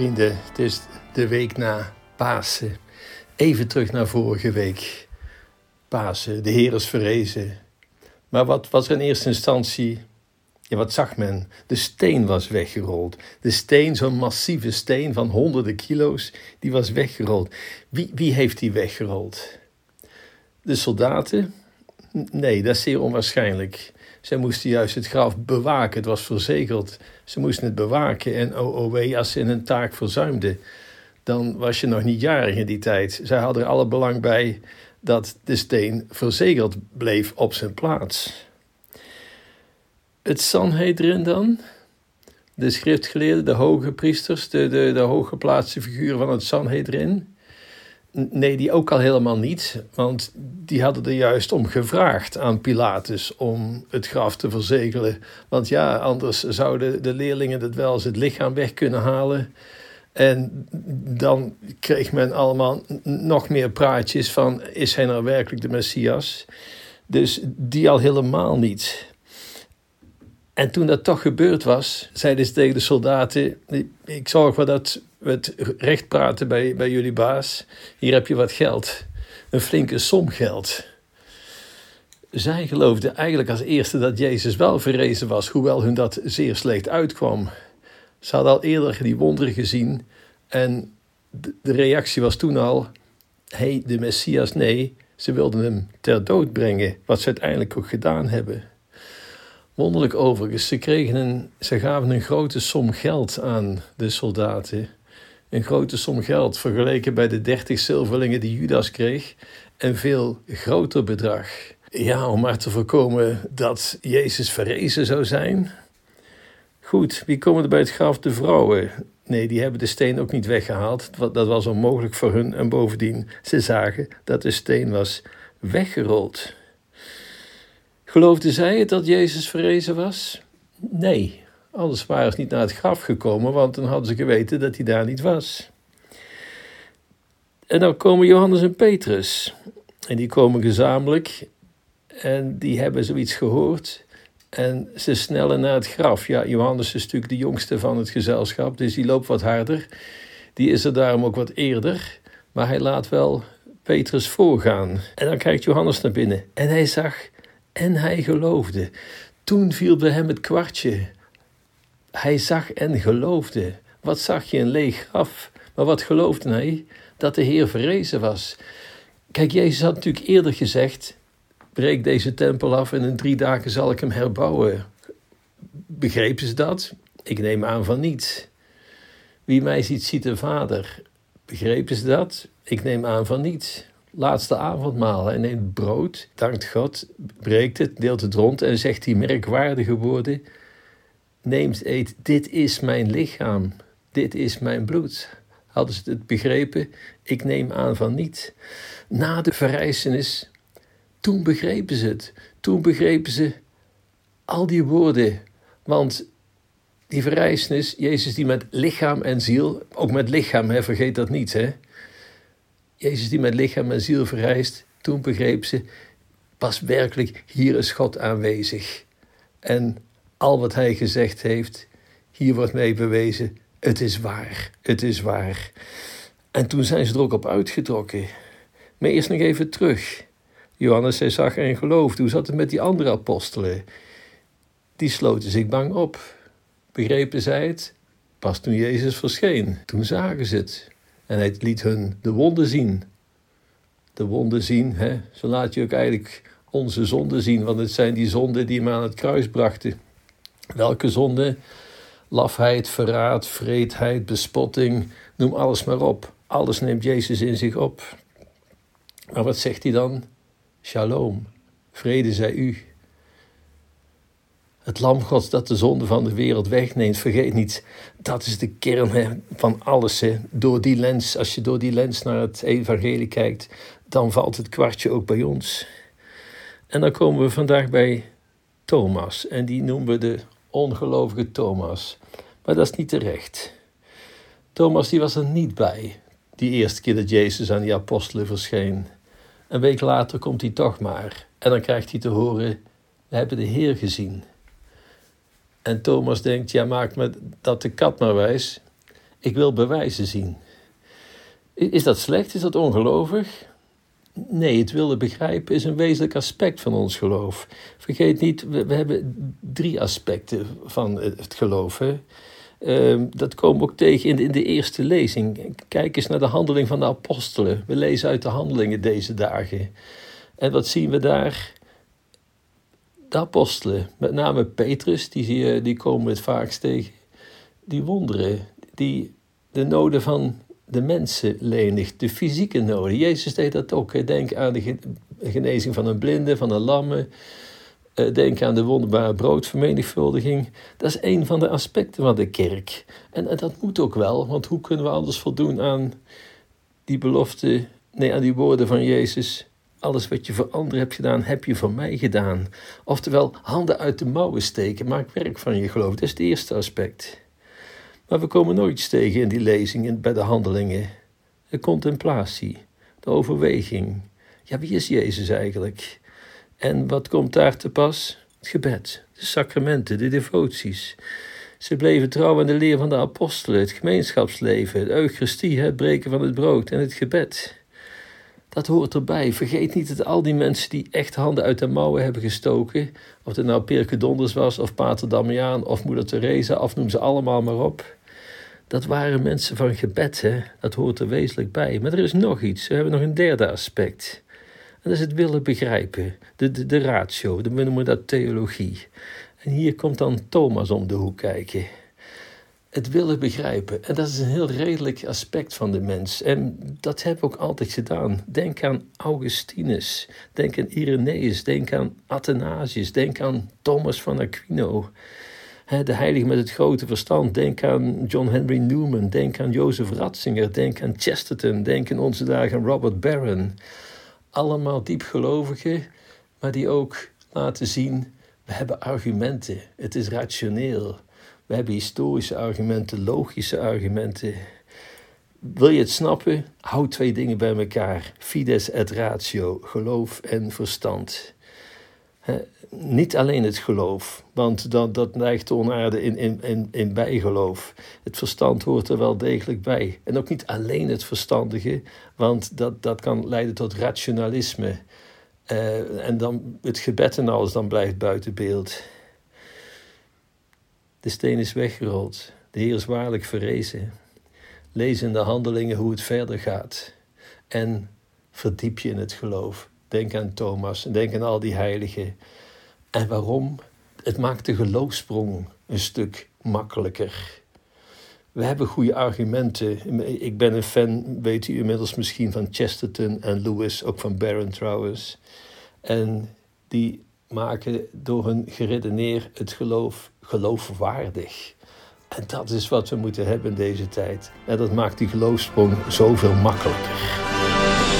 Vrienden, het is de week na Pasen. Even terug naar vorige week. Pasen, de Heer is verrezen. Maar wat was er in eerste instantie? Ja, wat zag men? De steen was weggerold. De steen, zo'n massieve steen van honderden kilo's, die was weggerold. Wie, wie heeft die weggerold? De soldaten? Nee, dat is zeer onwaarschijnlijk. Zij moesten juist het graf bewaken. Het was verzegeld. Ze moesten het bewaken. En OOW, als ze een taak verzuimden, dan was je nog niet jarig in die tijd. Zij hadden er alle belang bij dat de steen verzegeld bleef op zijn plaats. Het Sanhedrin dan? De schriftgeleerden, de hoge priesters, de, de, de hooggeplaatste figuren van het Sanhedrin? Nee, die ook al helemaal niet, want die hadden er juist om gevraagd aan Pilatus om het graf te verzegelen. Want ja, anders zouden de leerlingen het wel eens het lichaam weg kunnen halen. En dan kreeg men allemaal nog meer praatjes van: is hij nou werkelijk de messias? Dus die al helemaal niet. En toen dat toch gebeurd was, zeiden ze tegen de soldaten: Ik zorg wel dat we het recht praten bij, bij jullie baas. Hier heb je wat geld, een flinke som geld. Zij geloofden eigenlijk als eerste dat Jezus wel verrezen was, hoewel hun dat zeer slecht uitkwam. Ze hadden al eerder die wonderen gezien en de reactie was toen al: hey, de Messias, nee, ze wilden hem ter dood brengen, wat ze uiteindelijk ook gedaan hebben. Wonderlijk overigens, ze, kregen ze gaven een grote som geld aan de soldaten. Een grote som geld vergeleken bij de dertig zilverlingen die Judas kreeg, een veel groter bedrag. Ja, om maar te voorkomen dat Jezus verrezen zou zijn. Goed, wie komen er bij het graf? De vrouwen. Nee, die hebben de steen ook niet weggehaald. Dat was onmogelijk voor hun. En bovendien, ze zagen dat de steen was weggerold. Geloofden zij het dat Jezus verrezen was? Nee, anders waren ze niet naar het graf gekomen, want dan hadden ze geweten dat hij daar niet was. En dan komen Johannes en Petrus. En die komen gezamenlijk en die hebben zoiets gehoord. En ze snellen naar het graf. Ja, Johannes is natuurlijk de jongste van het gezelschap, dus die loopt wat harder. Die is er daarom ook wat eerder, maar hij laat wel Petrus voorgaan. En dan kijkt Johannes naar binnen en hij zag en hij geloofde. Toen viel bij hem het kwartje. Hij zag en geloofde. Wat zag je? Een leeg graf. Maar wat geloofde hij? Dat de Heer verrezen was. Kijk, Jezus had natuurlijk eerder gezegd: breek deze tempel af en in drie dagen zal ik hem herbouwen. Begrepen ze dat? Ik neem aan van niet. Wie mij ziet, ziet de Vader. Begrepen ze dat? Ik neem aan van niet laatste avondmaal. Hij neemt brood, dankt God, breekt het, deelt het rond en zegt die merkwaardige woorden: Neemt, eet, dit is mijn lichaam, dit is mijn bloed. Hadden ze het begrepen? Ik neem aan van niet. Na de verrijzenis, toen begrepen ze het. Toen begrepen ze al die woorden. Want die verrijzenis, Jezus die met lichaam en ziel, ook met lichaam, hè, vergeet dat niet, hè Jezus die met lichaam en ziel verrijst, toen begreep ze, pas werkelijk, hier is God aanwezig. En al wat hij gezegd heeft, hier wordt mee bewezen, het is waar, het is waar. En toen zijn ze er ook op uitgetrokken. Maar eerst nog even terug. Johannes, hij zag en geloofde. Hoe zat het met die andere apostelen? Die sloten zich bang op. Begrepen zij het? Pas toen Jezus verscheen, toen zagen ze het. En hij liet hun de wonden zien. De wonden zien, hè? zo laat je ook eigenlijk onze zonden zien, want het zijn die zonden die hem aan het kruis brachten. Welke zonden? Lafheid, verraad, vreedheid, bespotting, noem alles maar op. Alles neemt Jezus in zich op. Maar wat zegt hij dan? Shalom, vrede zij u. Het lam Gods dat de zonde van de wereld wegneemt. Vergeet niet, dat is de kern van alles. Door die lens, als je door die lens naar het evangelie kijkt, dan valt het kwartje ook bij ons. En dan komen we vandaag bij Thomas. En die noemen we de ongelovige Thomas. Maar dat is niet terecht. Thomas die was er niet bij, die eerste keer dat Jezus aan die apostelen verscheen. Een week later komt hij toch maar. En dan krijgt hij te horen, we hebben de Heer gezien. En Thomas denkt, ja maak me dat de kat maar wijs. Ik wil bewijzen zien. Is dat slecht? Is dat ongelovig? Nee, het willen begrijpen is een wezenlijk aspect van ons geloof. Vergeet niet, we, hebben drie aspecten van het geloof. Hè? Ehm, dat komen we ook tegen in de, in de, eerste lezing. Kijk eens naar de handeling van de apostelen. We lezen uit de handelingen deze dagen. En wat zien we daar? De apostelen, met name Petrus, die, die komen het vaakst tegen. Die wonderen, die de noden van de mensen lenigt, de fysieke noden. Jezus deed dat ook. Denk aan de genezing van een blinde, van een lamme. Eh, denk aan de wonderbare broodvermenigvuldiging. Dat is een van de aspecten van de kerk. En, en, dat moet ook wel, want hoe kunnen we anders voldoen aan die belofte, nee, aan die woorden van Jezus? Alles wat je voor anderen hebt gedaan, heb je voor mij gedaan. Oftewel, handen uit de mouwen steken, maak werk van je geloof. Dat is het eerste aspect. Maar we komen nooit tegen in die lezingen bij de handelingen. De contemplatie, de overweging. Ja, wie is Jezus eigenlijk? En wat komt daar te pas? Het gebed, de sacramenten, de devoties. Ze bleven trouw aan de leer van de apostelen, het gemeenschapsleven, de Eucharistie, het breken van het brood en het gebed. Dat hoort erbij. Vergeet niet dat al die mensen die echt handen uit de mouwen hebben gestoken, of het nou Pirke Donders was, of Pater Damiaan, of Moeder Teresa, of noem ze allemaal maar op dat waren mensen van gebed, hè? dat hoort er wezenlijk bij. Maar er is nog iets, we hebben nog een derde aspect. En dat is het willen begrijpen, de, de, de ratio, we noemen dat theologie. En hier komt dan Thomas om de hoek kijken. Het willen begrijpen. En dat is een heel redelijk aspect van de mens. En dat hebben we ook altijd gedaan. Denk aan Augustinus, denk aan Irenaeus, denk aan Athanasius, denk aan Thomas van Aquino de heilige met het grote verstand. Denk aan John Henry Newman. Denk aan Jozef Ratzinger. Denk aan Chesterton. Denk in onze dagen aan Robert Barron. Allemaal diepgelovigen, maar die ook laten zien: we hebben argumenten. Het is rationeel. We hebben historische argumenten, logische argumenten. Wil je het snappen? Houd twee dingen bij elkaar: fides et ratio, geloof en verstand niet alleen het geloof, want dat, dat neigt onaarde in, in, in, bijgeloof. Het verstand hoort er wel degelijk bij. En ook niet alleen het verstandige, want dat, dat kan leiden tot rationalisme. Uh, en dan het gebed en alles dan blijft buiten beeld. De steen is weggerold, de Heer is waarlijk verrezen. Lees in de handelingen hoe het verder gaat. En verdiep je in het geloof. Denk aan Thomas en denk aan al die heiligen. En waarom? Het maakt de geloofsprong een stuk makkelijker. We hebben goede argumenten. Ik ben een fan, weet u inmiddels misschien, van Chesterton en Lewis, ook van Barron trouwens. En die maken door hun geredeneer het geloof geloofwaardig. En dat is wat we moeten hebben in deze tijd. En dat maakt die geloofsprong zoveel makkelijker.